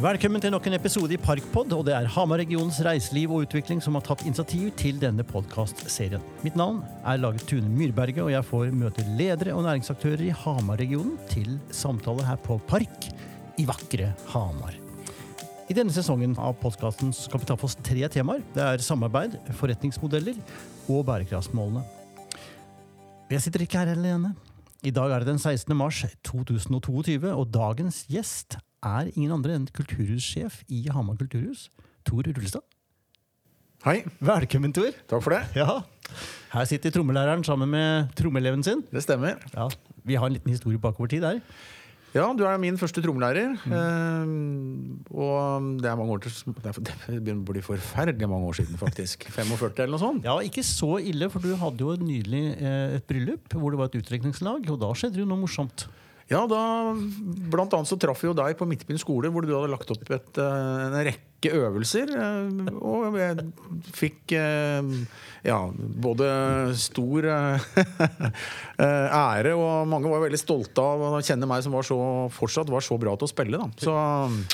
Velkommen til nok en episode i Parkpod, og det er Hamar-regionens reiseliv og utvikling som har tatt initiativ til denne podkastserien. Mitt navn er laget Tune Myrberget, og jeg får møte ledere og næringsaktører i Hamar-regionen til samtale her på Park i vakre Hamar. I denne sesongen av podkasten skal vi ta for oss tre temaer. Det er samarbeid, forretningsmodeller og bærekraftsmålene. Jeg sitter ikke her alene. I dag er det den 16. mars 2022, og dagens gjest er ingen andre enn kulturhussjef i Hamar kulturhus, Tor Rullestad. Hei. Velkommen, Tor. Takk for det. Ja. Her sitter trommelæreren sammen med trommeeleven sin. Det stemmer. Ja, Vi har en liten historie bakover tid her. Ja, du er min første trommelærer. Eh, og det er mange år til Det begynner å bli forferdelig mange år siden, faktisk. 45 eller noe sånt. Ja, Ikke så ille, for du hadde jo nylig eh, et bryllup hvor det var et utdrikningslag, og da skjedde det jo noe morsomt. Ja, da Blant annet så traff vi jo deg på Midtbyen skole, hvor du hadde lagt opp et, en rekke øvelser. Og jeg fikk ja, både stor ære, og mange var veldig stolte av å kjenne meg som var så, fortsatt var så bra til å spille. Da. Så,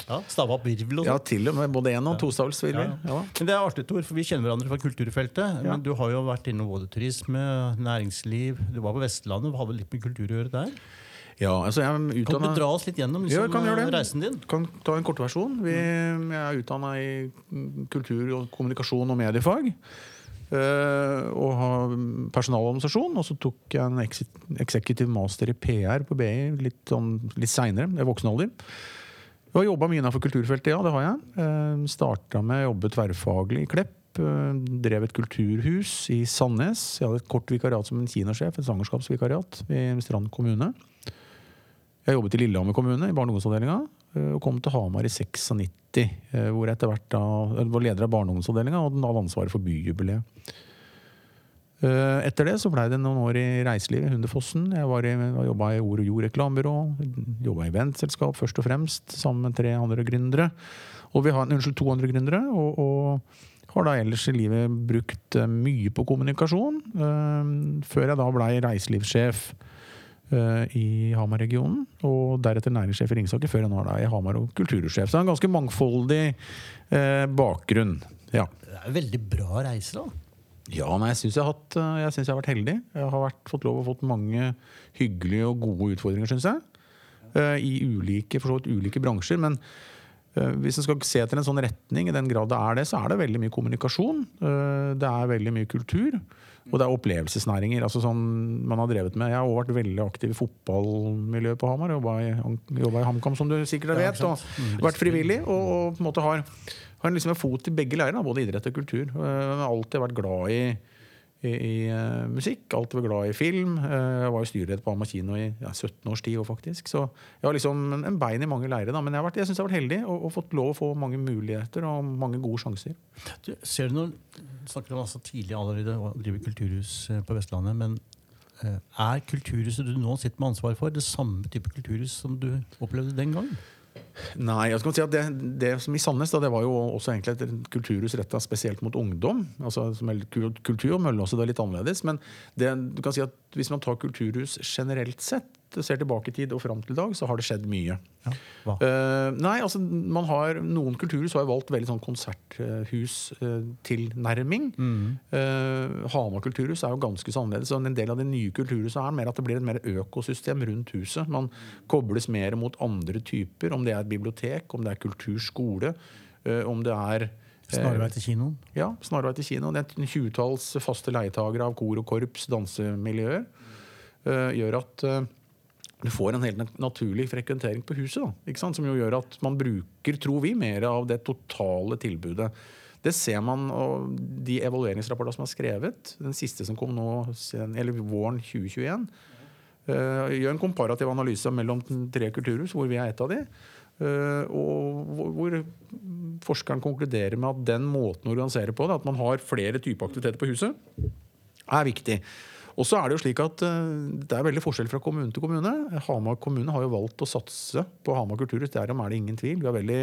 ja, Stave opp virvel og sånn? Ja, til og med både én- og tostavelsvirvel. Ja, ja. Men det er artig, Tor, for vi kjenner hverandre fra kulturfeltet. Men du har jo vært innom både turisme, næringsliv Du var på Vestlandet, hadde litt med kultur å gjøre der. Ja, altså jeg er utdannet... Kan du dra oss litt gjennom liksom, ja, reisen din? Kan ta en kortversjon. Vi, jeg er utdanna i kultur, og kommunikasjon og mediefag. Uh, og har personaladministrasjon. Og så tok jeg en executive master i PR på BI litt, sånn, litt seinere, i voksen alder. Jeg har jobba mye innenfor kulturfeltet, ja. det har jeg. Uh, Starta med å jobbe tverrfaglig i Klepp. Uh, drev et kulturhus i Sandnes. Jeg hadde et kort vikariat som en kinasjef, et svangerskapsvikariat i Strand kommune. Jeg jobbet i Lillehammer kommune, i barne- og ungdomsavdelinga. Og kom til Hamar i 96, hvor jeg etter hvert da, var leder av barne- og ungdomsavdelinga og hadde ansvaret for byjubileet. Etter det så blei det noen år i reiselivet, Hundefossen. Jeg var i, jobba i Ord og Jord reklamebyrå. Jobba i eventselskap først og fremst, sammen med tre andre gründere. Og vi har, unnskyld, to andre gründere. Og, og har da ellers i livet brukt mye på kommunikasjon. Før jeg da blei reiselivssjef i Hamar-regionen. Og deretter næringssjef i Ringsaker, før han er da i Hamar og kultursjef. Så han har en ganske mangfoldig eh, bakgrunn. Ja. Det er veldig bra reise, da. Ja, nei, jeg syns jeg, jeg, jeg, har vært heldig. Jeg har vært, fått lov å fått mange hyggelige og gode utfordringer, syns jeg. Eh, I ulike, for så vidt ulike bransjer. Men eh, hvis en skal se etter en sånn retning, i den grad det er det, så er det veldig mye kommunikasjon. Eh, det er veldig mye kultur. Og det er opplevelsesnæringer. altså sånn man har drevet med. Jeg har også vært veldig aktiv i fotballmiljøet på Hamar. Jobba i, i HamKam, som du sikkert vet. Og vært frivillig. Og, og på en måte har, har liksom en fot i begge leirer, både idrett og kultur. Jeg har alltid vært glad i, i, i uh, musikk. Alltid vært glad i film. Uh, jeg var jo styreleder på Alma kino i ja, 17 års tid. faktisk Så jeg har liksom en, en bein i mange leirer. Men jeg, har jeg syns jeg har vært heldig og, og, fått lov å få mange muligheter og mange gode sjanser. Du, ser du noe snakker om altså tidlig allerede å drive kulturhus på Vestlandet. Men er kulturhuset du nå sitter med ansvar for, det samme type kulturhus som du opplevde den gangen? Nei, jeg skal si at det, det som i Sandnes da, det var jo også egentlig et kulturhus retta spesielt mot ungdom. altså som Kultur og Mølle er litt annerledes. Men det, du kan si at hvis man tar kulturhus generelt sett, ser tilbake i tid og fram til i dag, så har det skjedd mye. Ja, uh, nei, altså man har, Noen kulturhus har jo valgt veldig sånn konserthustilnærming. Uh, mm. uh, Hamar kulturhus er jo ganske så annerledes. og En del av det nye kulturhuset er mer at det blir et mer økosystem rundt huset. Man kobles mer mot andre typer, om det er et bibliotek, om det er kulturskole, om det er Snarvei til kinoen? Ja, snarvei til kinoen. Det er en tjuetalls faste leietagere av kor og korps, dansemiljøer. gjør at du får en helt naturlig frekventering på huset. Da, som jo gjør at man bruker, tror vi, mer av det totale tilbudet. Det ser man av de evalueringsrapportene som er skrevet. Den siste som kom nå, eller våren 2021. Uh, gjør en komparativ analyse mellom tre kulturhus, hvor vi er et av de. Uh, og hvor, forskeren konkluderer med at den måten å organisere på, at man har flere typer aktiviteter på huset, er viktig. Og så er Det jo slik at eh, det er veldig forskjell fra kommune til kommune. Hamar kommune har jo valgt å satse på Hamar kulturhus. Derom er det ingen tvil. Vi har veldig,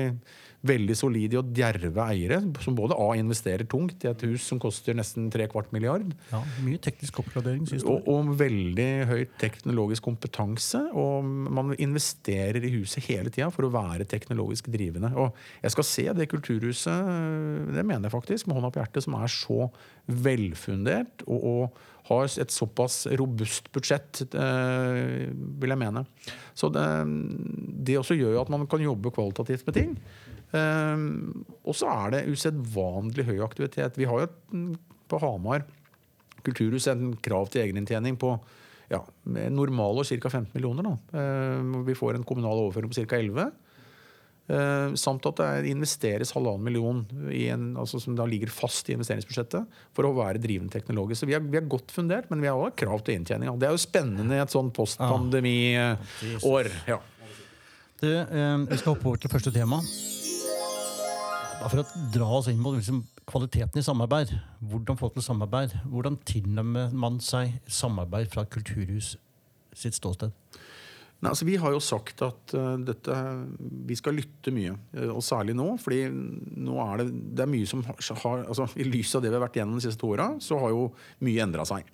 veldig solide og djerve eiere som både A investerer tungt i et hus som koster nesten tre kvart milliard, Ja, mye teknisk oppgradering, synes og, og veldig høy teknologisk kompetanse. Og man investerer i huset hele tida for å være teknologisk drivende. Og jeg skal se det kulturhuset, det mener jeg faktisk, med hånda på hjertet, som er så velfundert og, og har et såpass robust budsjett, eh, vil jeg mene. Så det, det også gjør jo at man kan jobbe kvalitativt med ting. Eh, og så er det usedvanlig høy aktivitet. Vi har jo på Hamar kulturhus en krav til egeninntjening på ja, med normale ca. 15 millioner. Da. Eh, Vi får en kommunal overføring på ca. 11. Eh, samt at det investeres halvannen million i en, altså som da ligger fast i investeringsbudsjettet for å være drivende teknologisk. Så vi er, vi er godt fundert, men vi har også krav til inntjening. Det er jo spennende i et sånn postpandemiår. Ja. Du, eh, vi skal hoppe over til første tema. For å dra oss inn på liksom, kvaliteten i samarbeid. Hvordan få til samarbeid? Hvordan tilnærmer man seg samarbeid fra kulturhus sitt ståsted? Nei, altså Vi har jo sagt at uh, dette, vi skal lytte mye, eh, og særlig nå. fordi nå er det, det er mye som har, altså I lys av det vi har vært gjennom de siste to åra, så har jo mye endra seg.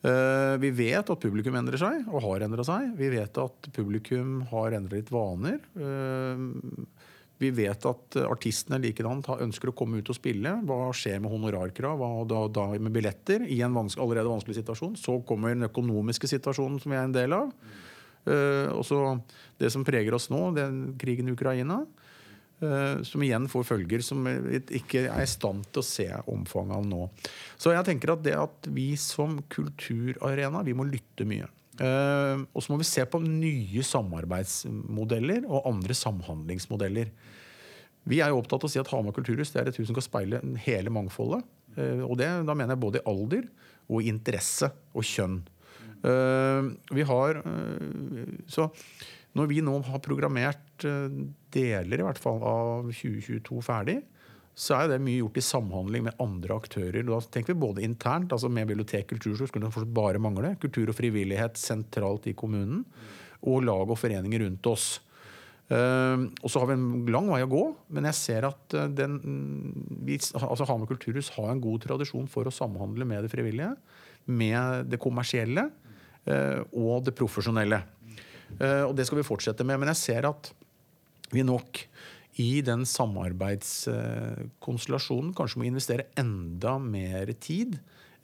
Uh, vi vet at publikum endrer seg, og har endra seg. Vi vet at publikum har endra litt vaner. Uh, vi vet at artistene likedan ønsker å komme ut og spille. Hva skjer med honorarkrav? Hva da, da med billetter i en vanske, allerede vanskelig situasjon? Så kommer den økonomiske situasjonen som vi er en del av. Uh, og så det som preger oss nå, den krigen i Ukraina. eh, som igjen får følger som vi ikke er i stand til å se omfanget av nå. Så jeg tenker at det at vi som kulturarena vi må lytte mye. Eh, og så må vi se på nye samarbeidsmodeller og andre samhandlingsmodeller. Vi er jo opptatt av å si at Hamar kulturhus det er et hus som kan speile hele mangfoldet. Eh, og det, da mener jeg både i alder og interesse og kjønn. Eh, vi har eh, Så når vi nå har programmert eh, deler i hvert fall av 2022 ferdig, så er det mye gjort i samhandling med andre aktører. Da tenker vi både internt, altså med bibliotek, kultur, så skulle det fortsatt bare mangle. Kultur og frivillighet sentralt i kommunen. Og lag og foreninger rundt oss. Og så har vi en lang vei å gå, men jeg ser at den, vi, altså Hamar kulturhus har en god tradisjon for å samhandle med det frivillige, med det kommersielle og det profesjonelle. Uh, og det skal vi fortsette med. Men jeg ser at vi nok i den samarbeidskonstellasjonen kanskje må investere enda mer tid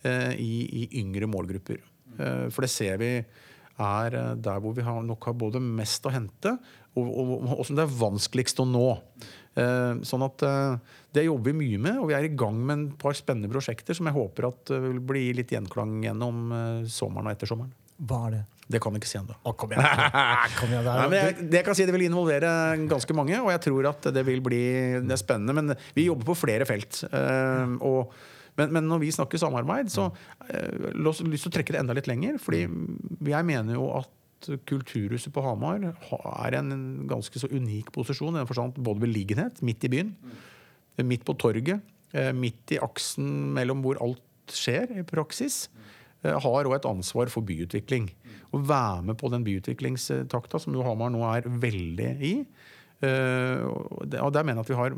uh, i, i yngre målgrupper. For det ser vi er eh, der hvor vi nok har både mest å hente, og, og, og som det er vanskeligst å nå. Eh, sånn at eh, Det jobber vi mye med, og vi er i gang med en par spennende prosjekter som jeg håper at eh, vil bli litt gjenklang gjennom eh, sommeren og ettersommeren. Hva er det? Det kan jeg ikke si ennå. Kom igjen! kom igjen Nei, men jeg, det jeg kan si det vil involvere ganske mange, og jeg tror at det vil bli det er spennende. Men vi jobber på flere felt. Uh, og men, men når vi snakker samarbeid, så har la oss lyst til å trekke det enda litt lenger. fordi jeg mener jo at Kulturhuset på Hamar er en ganske så unik posisjon. i den forstand Både beliggenhet, midt i byen, midt på torget, eh, midt i aksen mellom hvor alt skjer i praksis. Eh, Har òg et ansvar for byutvikling. Å være med på den byutviklingstakta som jo Hamar nå er veldig i. Eh, og der mener jeg at vi har,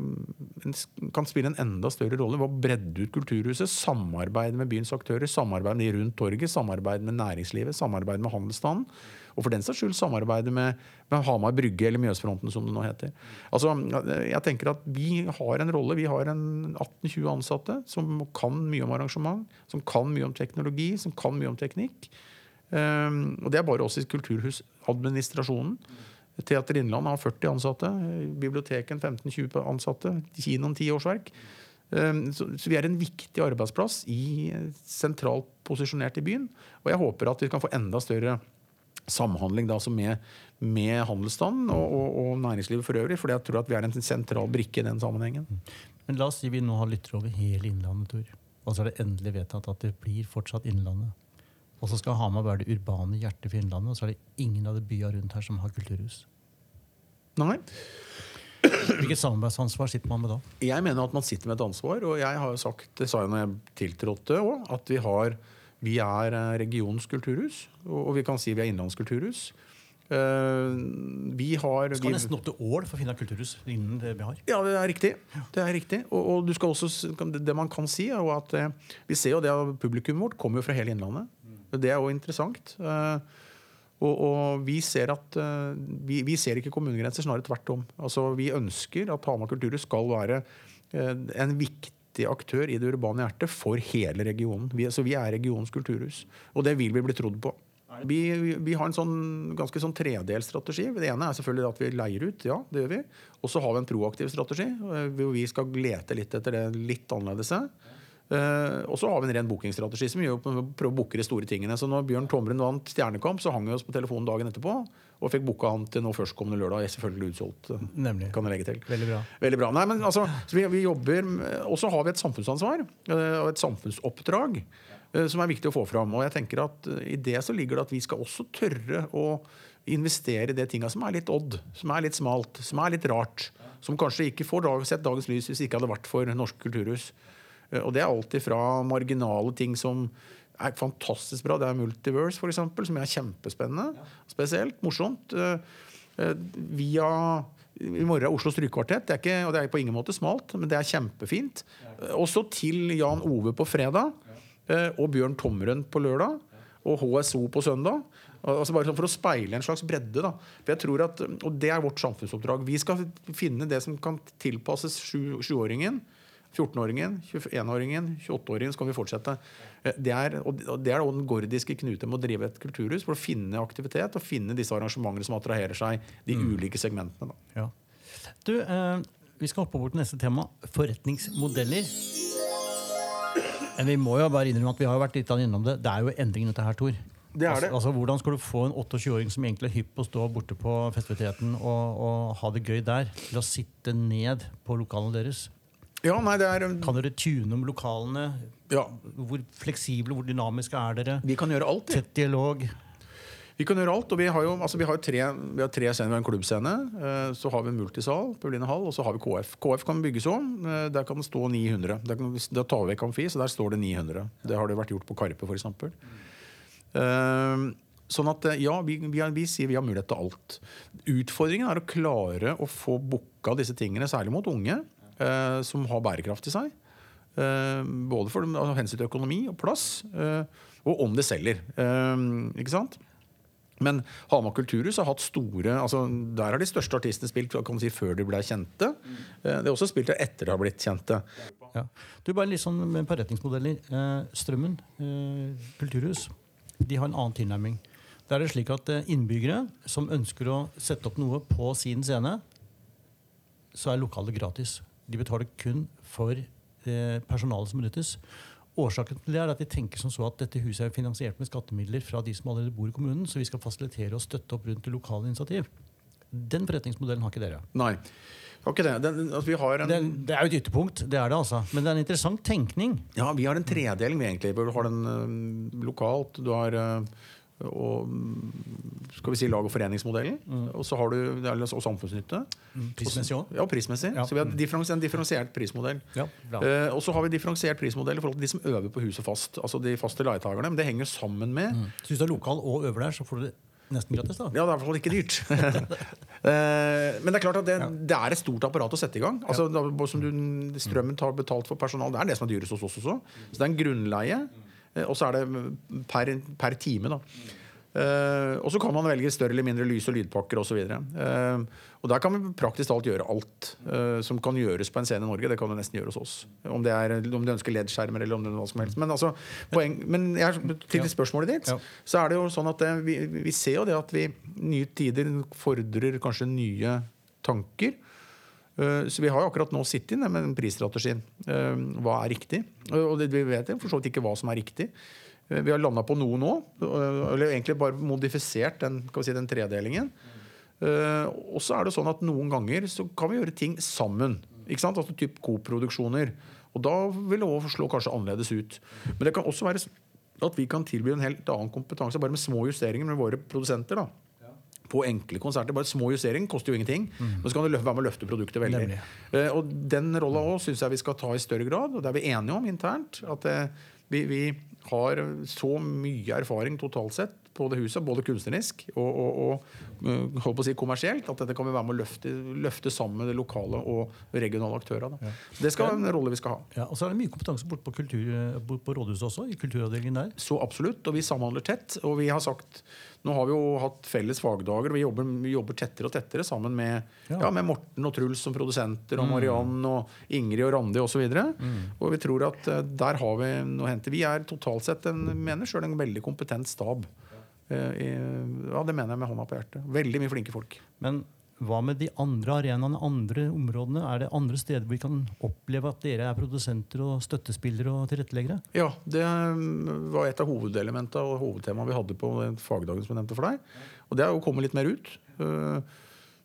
kan spille en enda større rolle ved å bredde ut kulturhuset. Samarbeide med byens aktører, samarbeide med de rundt torget, samarbeide med næringslivet, samarbeide med handelsstanden. Og for den saks skyld samarbeide med, med Hamar Brygge, eller Mjøsfronten som det nå heter. Altså, jeg tenker at Vi har en rolle. Vi har en 18-20 ansatte som kan mye om arrangement, som kan mye om teknologi, som kan mye om teknikk. Um, og det er bare oss i kulturhusadministrasjonen. Teater Innlandet har 40 ansatte. Biblioteken 15-20 ansatte. Kinoen 10 årsverk. Um, Så, så vi er en viktig arbeidsplass i, sentralt posisjonert i byen. Og jeg håper at vi kan få enda større samhandling da, altså med, med handelsstanden og, og, og næringslivet for øvrig. For jeg tror at vi er en sentral brikke i den sammenhengen. Men la oss si vi nå har lyttere over hele Innlandet, Tor. Og så er det endelig vedtatt at det blir fortsatt Innlandet. Og så skal Hamar være det urbane hjertet for Innlandet, og så er det ingen av de byene rundt her som har kulturhus. Nei. Hvilket samarbeidsansvar sitter man med da? Jeg mener at man sitter med et ansvar, og jeg har jo sagt, det sa jeg når jeg tiltrådte òg, at vi har Vi er eh, regionens kulturhus, og vi kan si vi er innenlands kulturhus. Eh, vi har skal vi- nesten opp til Ål for å finne kulturhus innen det vi har. ja, det er riktig. Det er riktig. Og, og du skal også, det man kan si, er jo at eh, vi ser jo det at publikummet vårt kommer jo fra hele Innlandet. Det er jo interessant. Og, og vi ser at vi, vi ser ikke kommunegrenser, snarere tvert om. Altså, vi ønsker at Hamar kulturhus skal være en viktig aktør i det urbane hjertet for hele regionen. Vi, så vi er regionens kulturhus. Og det vil vi bli trodd på. Vi, vi, har en sånn, ganske sånn tredelt strategi. Det ene er selvfølgelig at vi leier ut. ja, det gjør vi. Og så har vi en proaktiv strategi, eh, hvor vi skal lete litt etter det litt annerledes. Uh, og så har vi en ren bookingstrategi som gjør prøver å booke de store tingene. Så når Bjørn Tomren vant Stjernekamp, så hang vi oss på telefonen dagen etterpå og fikk booka han til nå førstkommende lørdag. Jeg er selvfølgelig utsolgt. eh, Nemlig. Kan jeg legge til. Veldig bra. Veldig bra. Nei, men altså, så vi, vi jobber Og så har vi et samfunnsansvar eh, og et samfunnsoppdrag eh, som er viktig å få fram. Og jeg tenker at I det så ligger det at vi skal også tørre å investere i det tinga som er litt odd, som er litt smalt, som er litt rart. Som kanskje ikke får dag, sett dagens lys hvis det ikke hadde vært for Norske kulturhus. Og det er alltid fra marginale ting som er fantastisk bra. Det er Multiverse, eksempel, som er kjempespennende. Spesielt morsomt. Eh, eh, Via i morgen er Oslo Strykekvartett. Det er ikke, og det er på ingen måte smalt, men det er kjempefint. Eh, Også til Jan Ove på fredag. Og Bjørn Tomrønn på lørdag. Og HSO på søndag. Altså bare sånn For å speile en slags bredde. da For jeg tror at, Og det er vårt samfunnsoppdrag. Vi skal finne det som kan tilpasses sju- sjuåringen. 14-åringen, 21-åringen, 28-åringen, så kan vi fortsette. Eh, Det er, og det er den gordiske knute med å drive et kulturhus, for å finne aktivitet og finne disse arrangementene som attraherer seg de ulike segmentene. Da. Ja. Du, eh, vi skal hoppe over til neste tema. Forretningsmodeller. Men vi må jo bare innrømme at vi har vært litt innom det. Det er jo endring dette her, Tor. Det er det. Altså, altså, hvordan skal du få en 28-åring som egentlig er hypp på å stå borte på festiviteten og, og ha det gøy der, til å sitte ned på lokalene deres? Ja, nei, det er Kan dere tune om lokalene? ja, Hvor fleksible, hvor dynamiske er dere? Vi kan gjøre alt. Tett dialog? Vi kan gjøre alt, og vi har jo, altså vi har tre, vi har tre scener. Vi har en klubbscene, eh, så har vi multisal, Pauline Hall, og så har vi KF. KF kan bygges om. eh, Der kan det stå 900. Der, kan, der tar vi vekk amfi, så der står det 900. Det har det vært gjort på Karpe, f.eks. Uh, sånn at eh, ja, vi, vi, vi sier vi har mulighet til alt. Utfordringen er å klare å få booka disse tingene, særlig mot unge, eh, som har bærekraft i seg. Eh, både for av hensyn til økonomi og plass, eh, og om det selger. Eh, ikke sant? Men Hamar kulturhus har hatt store altså Der har de største artistene spilt si, før de ble kjente. Eh, Det er også spilt der etter de har blitt kjente. Ja. Du, bare litt sånn med forretningsmodeller. Strømmen kulturhus de har en annen tilnærming. Da er det slik at Innbyggere som ønsker å sette opp noe på sin scene, så er lokalet gratis. De betaler kun for eh, personalet som benyttes. Årsaken til det er at de tenker som så at dette huset er finansiert med skattemidler fra de som allerede bor i kommunen, så vi skal fasilitere og støtte opp rundt det lokale initiativ. Den forretningsmodellen har ikke dere. Nei. Ikke det. Den, altså, vi, har en, Det, det er jo et ytterpunkt, det er det altså. Men det er en interessant tenkning. ja, vi har en tredeling, vi egentlig. Du har den øh, lokalt, du har eh, og, mm, skal vi si lag- og foreningsmodellen. Og så har du og samfunnsnytte. Prismessig òg. Ja, prismessig. Ja. Så vi har differens, en differensiert prismodell. Ja. Eh, og så har vi differensiert prismodell i forhold til de som øver på huset fast. Altså de faste leietakerne. Men det henger sammen med Så hvis du er lokal og øver der, så får du det nesten gratis, da. Ja, det er i hvert fall ikke dyrt. uh, Men det er klart at det, det er et stort apparat å sette i gang. Altså, da, som du, strømmen tar betalt for personal. Det er det som er dyrest hos oss også. Så det er en grunnleie, og så er det per, per time. da. Uh, og så kan man velge større eller mindre lys- og lydpakker osv. Uh, og der kan vi praktisk talt gjøre alt uh, som kan gjøres på en scene i Norge. Det kan du nesten gjøre hos oss. Om det er, om du ønsker LED-skjermer eller om det er hva som helst. Men, altså, poeng, men jeg, til spørsmålet ditt, Ja. så er det jo sånn at det, vi, vi ser jo det at vi nye tider fordrer kanskje nye tanker. Eh, Så vi har jo akkurat nå sittet inne med den prisstrategien. Eh, Hva er riktig? Eh, Og vi vet for så vidt ikke hva som er riktig. Vi har landa på noe nå, eller egentlig bare modifisert den, si, den tredelingen. Og så er det sånn at noen ganger så kan vi gjøre ting sammen. Ikke sant? Altså typ koproduksjoner. Og da vil det også slå kanskje annerledes ut. Men det kan også være at vi kan tilby en helt annen kompetanse bare med små justeringer med våre produsenter. da på enkle konserter. Bare små justeringer koster jo ingenting. Men så kan du være med å løfte produktet veldig. Nemlig. Eh, og den rolla òg syns jeg vi skal ta i større grad, og det er vi enige om internt. At eh, vi, vi har så mye erfaring totalt sett på det huset, både kunstnerisk og, og, og holdt på å si kommersielt, at dette kan vi være med å løfte, løfte sammen med de lokale og regionale aktørene. Ja. Det skal være en rolle vi skal ha. Ja, og så er det mye kompetanse borte på, kultur, bort på rådhuset også, i kulturavdelingen der. Så absolutt. Og vi samhandler tett. Og vi har sagt Nå har vi jo hatt felles fagdager, og vi jobber, vi jobber tettere og tettere sammen med, Ja. ja. med Morten og Truls som produsenter, og Mariann og Ingrid og Randi osv. Og, og vi tror at eh, der har vi noe å hente. Vi er totalt sett en, mener selv, en veldig kompetent stab. Eh, ja, det mener jeg med hånda på hjertet. Veldig mye flinke folk. Men hva med de andre arenaene, andre områdene? Er det andre steder hvor vi kan oppleve at dere er produsenter og støttespillere og tilretteleggere? Ja, det mm, var et av hovedelementene og hovedtemaet vi hadde på fagdagen som jeg nevnte for deg. Og det er jo å komme litt mer ut. Eh,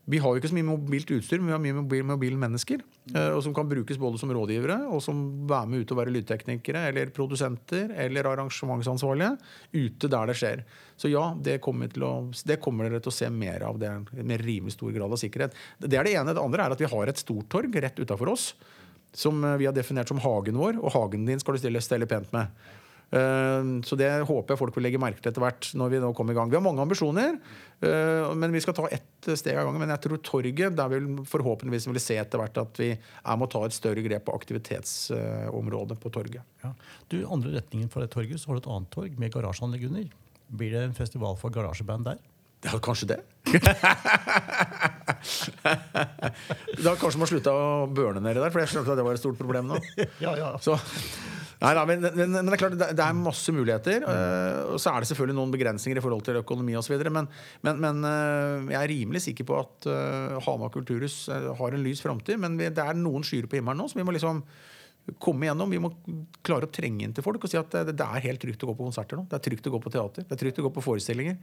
Vi har jo ikke så mye mobilt utstyr, men vi har mye mobil, mobile mennesker. eh, Og som kan brukes både som rådgivere og som være med ut og være lydteknikere eller produsenter eller arrangementsansvarlige ute der det skjer. Så ja, det kommer, til å, det kommer dere til å se mer av. Det med rimelig stor grad av sikkerhet. Det er det ene. Det andre er at vi har et stortorg rett utafor oss som eh, vi har definert som hagen vår, og hagen din skal du stille, stelle pent med. Eh, Så det håper jeg folk vil legge merke til etter hvert. når Vi nå kommer i gang. Vi har mange ambisjoner, eh, men vi skal ta ett steg av gangen. Men jeg tror torget, der vil forhåpentligvis vil se etter hvert at vi er med å ta et større grep på aktivitetsområdet på torget. Ja. Du, andre retningen for det torget så har du et annet torg med garasjeanlegg under. Blir det en festival for garasjeband der? Ja, kanskje det. da kanskje man slutta å burne nedi der, for jeg skjønte at det var et stort problem nå. Ja, ja. Så, nei, da, men, men, men det er klart det, det er masse muligheter. eh, og så er det selvfølgelig noen begrensninger i forhold til økonomi osv. Men, men, men eh, jeg er rimelig sikker på at uh, Hamar kulturhus har en lys framtid. Men vi, det er noen skyer på himmelen nå så vi må liksom komme igjennom. Vi må klare å trenge inn til folk og si at det, det er helt trygt å gå på konserter nå. Det er trygt å gå på teater. Det er trygt å gå på forestillinger.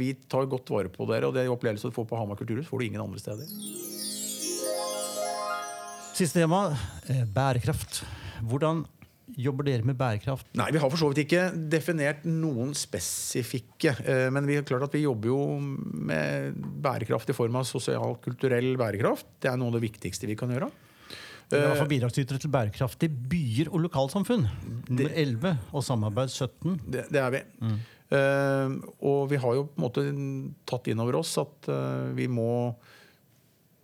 Vi tar godt vare på dere, og det opplevelsen du får på Hamar kulturhus, får du ingen andre steder. Siste tema, bærekraft. Hvordan jobber dere med bærekraft? Nei, Vi har for så vidt ikke definert noen spesifikke. eh, Men vi er klart at vi jobber jo med bærekraft i form av sosial-kulturell bærekraft. Det er noe av det viktigste vi kan gjøre. Dere er for bidragsytere til bærekraftige byer og lokalsamfunn. Nummer 11 og samarbeid 17. Det, det er vi. Eh, og vi har jo på en måte tatt inn over oss at eh, vi må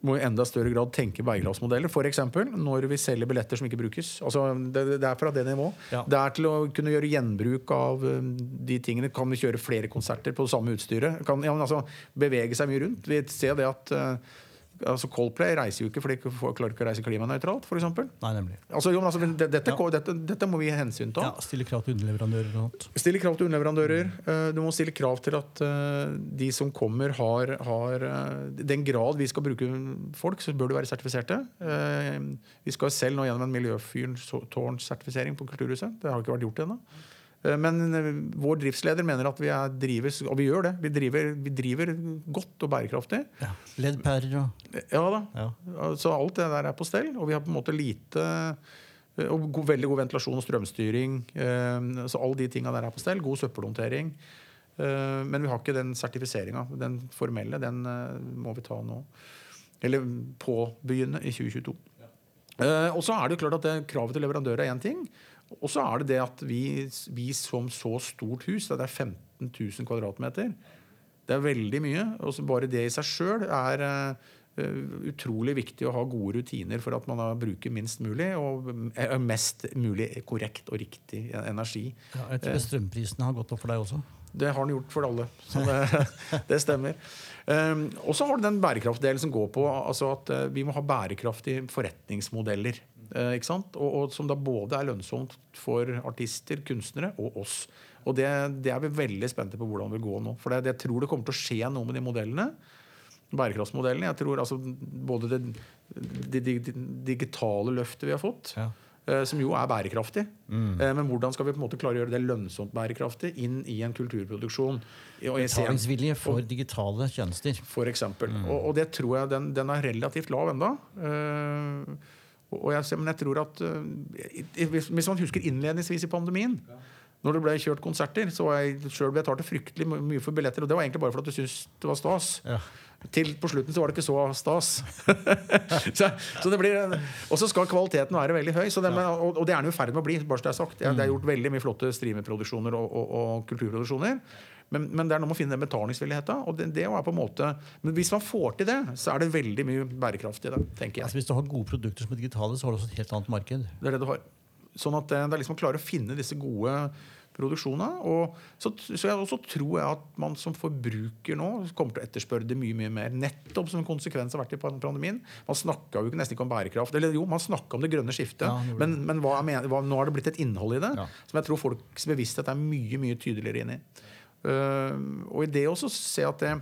må i enda større grad tenke bærekraftsmodeller. F.eks. når vi selger billetter som ikke brukes. Altså, det, det er fra det nivået. Ja. Det er til å kunne gjøre gjenbruk av um, de tingene. Kan vi kjøre flere konserter på det samme utstyret? Kan ja, altså, bevege seg mye rundt. Vi ser det at uh, altså Coldplay reiser jo ikke fordi de klarer ikke å reise klimanøytralt, f.eks. Altså, jo, altså, men dette, Ja. dette, dette må vi hensynta. Ja, Stille krav til underleverandører og annet. Stille krav til underleverandører. Eh, Du må stille krav til at eh, de som kommer, har, har eh, Den grad vi skal bruke folk, så bør de være sertifiserte. Vi skal selv nå gjennom en miljøfyrtårnsertifisering på Kulturhuset. Det har ikke vært gjort ennå. Eh, Men eh, vår driftsleder mener at vi er driver, og vi gjør det. Vi driver, vi driver godt og bærekraftig. Ja. Leddpærer og Ja da. ja. Så alt det der er på stell. Og vi har på en måte lite eh, og god, veldig god ventilasjon og strømstyring. eh, Så alle de tinga der er på stell. God søppelhåndtering. Eh, Men vi har ikke den sertifiseringa. Den formelle, den eh, må vi ta nå. Eller påbegynne i 2022. Eh, Og så er det jo klart at det, kravet til leverandør er én ting. Og så er det det at vi, vi som så stort hus, det er 15 000 kvadratmeter, det er veldig mye. Og så bare det i seg sjøl er uh, utrolig viktig å ha gode rutiner for at man bruker minst mulig og uh, mest mulig korrekt og riktig energi. Ja, jeg tror strømprisene har gått opp for deg også. Det har den gjort for alle. Så det, det stemmer. Um, og så har du den bærekraftdelen som går på altså at uh, vi må ha bærekraftige forretningsmodeller. Eh, ikke sant? Og, og som da både er lønnsomt for artister, kunstnere og oss. Og det, det er vi veldig spente på hvordan det vil gå nå. For det, jeg tror det kommer til å skje noe med de modellene. Bærekraftsmodellene. Jeg tror altså både det, det, det digitale løftet vi har fått, Ja. eh, som jo er bærekraftig. Eh, Men hvordan skal vi på en måte klare å gjøre det lønnsomt bærekraftig inn i en kulturproduksjon? Og Betalingsvilje for digitale tjenester. for eksempel. Og, og det tror jeg den, den er relativt lav enda. Eh, og jeg, men jeg tror at eh, hvis, man husker innledningsvis i pandemien, når det ble kjørt konserter, så var jeg sjøl betalte fryktelig mye for billetter. Og det var egentlig bare fordi du syntes det var stas. Ja. Til på slutten så var det ikke så stas. så, så det blir Og så skal kvaliteten være veldig høy. Så det, men, og, og det er den i ferd med å bli. bare så Det er sagt. Det er, er gjort veldig mye flotte streamerproduksjoner og, og, og kulturproduksjoner. Men, men det er noe med å finne den betalingsvilligheten. Og det, det er på en måte Men hvis man får til det, så er det veldig mye bærekraft i det. tenker jeg. Altså, hvis du har gode produkter som er digitale, så har du også et helt annet marked. Det er det du har. Sånn at det, det er liksom å klare å finne disse gode produksjonene. Og så, så jeg også tror jeg at man som forbruker nå kommer til å etterspørre det mye mye mer. Nettopp som en konsekvens av vært i pandemien. Man snakka jo nesten ikke om bærekraft. Eller jo, man snakka om det grønne skiftet. Ja, det men men hva er hva, nå har det blitt et innhold i det Ja. som jeg tror folks bevissthet er mye mye tydeligere inn i. Uh, og i det også se at det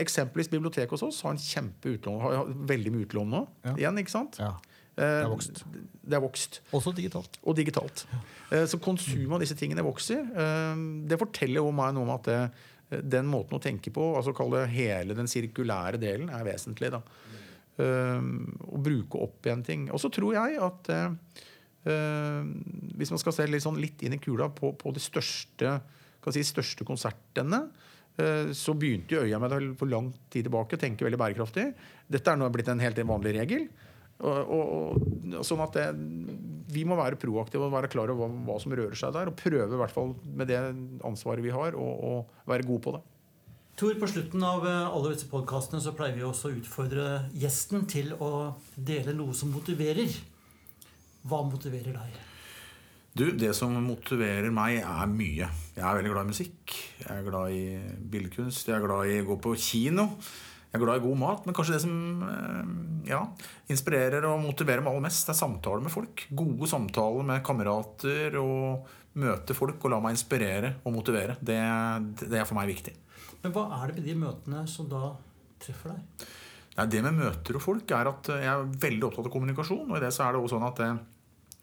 Eksempelvis biblioteket hos oss har en kjempe utlån, har veldig mye utlån nå. Ja. Igjen, ikke sant? Ja. Det er vokst. Det er vokst Også digitalt. og digitalt. Ja. Så konsumet av disse tingene vokser. Eh, Det forteller jo meg noe om at det, den måten å tenke på, altså kalle hele den sirkulære delen, er vesentlig. da. Eh, Å bruke opp igjen ting. Og så tror jeg at eh, eh, hvis man skal se litt, sånn litt inn i kula på, på de største, si, største konsertene, eh, så begynte jo øya med det for lang tid tilbake å tenke veldig bærekraftig. Dette er nå blitt en helt vanlig regel. Og, og, og, sånn at det, Vi må være proaktive og være klar over hva, hva som rører seg der. Og prøve i hvert fall med det ansvaret vi har, å være gode på det. Tor, på slutten av eh, alle disse podkastene så pleier vi også å utfordre gjesten til å dele noe som motiverer. Hva motiverer deg? Du, Det som motiverer meg, er mye. Jeg er veldig glad i musikk. Jeg er glad i billedkunst. Jeg er glad i å gå på kino. Jeg er glad i god mat. Men kanskje det som eh, ja, inspirerer og motiverer meg aller mest, det er samtaler med folk. Gode samtaler med kamerater. Og møte folk og la meg inspirere og motivere. Det, det er for meg viktig. Men hva er det med de møtene som da treffer deg? Nei, det med møter og folk er at jeg er veldig opptatt av kommunikasjon. Og i det så er det også sånn at eh,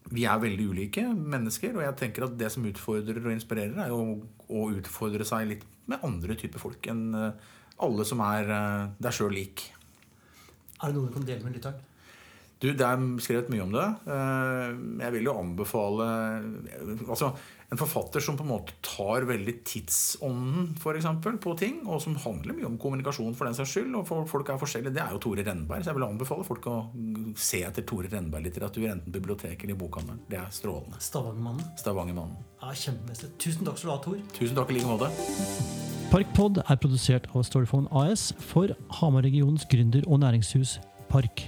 vi er veldig ulike mennesker. Og jeg tenker at det som utfordrer og inspirerer, er jo å utfordre seg litt med andre typer folk enn eh, alle som er eh, deg sjøl lik. Er det noe du kan dele med lytteren? Du, Det er skrevet mye om det. Eh, Jeg vil jo anbefale altså En forfatter som på en måte tar veldig tidsånden for eksempel, på ting, og som handler mye om kommunikasjon for den saks skyld, og for folk er forskjellige, det er jo Tore Rennberg, Så jeg vil anbefale folk å se etter Tore Renberg-litteratur, enten bibliotek eller i bokhandelen. Det er strålende. Stavangermannen. Stavangermannen. Ja, Kjempemessig. Tusen takk skal du ha, Tor. Tusen takk i like måte. Parkpod er produsert av Storyphone AS for Hamar-regionens gründer- og næringshus Park.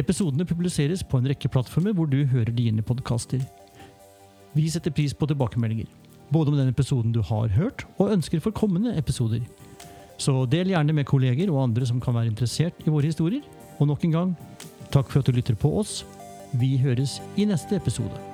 Episodene publiseres på en rekke plattformer hvor du hører dine podkaster. Vi setter pris på tilbakemeldinger, både om den episoden du har hørt, og ønsker for kommende episoder. Så del gjerne med kolleger og andre som kan være interessert i våre historier. Og nok en gang, takk for at du lytter på oss. Vi høres i neste episode.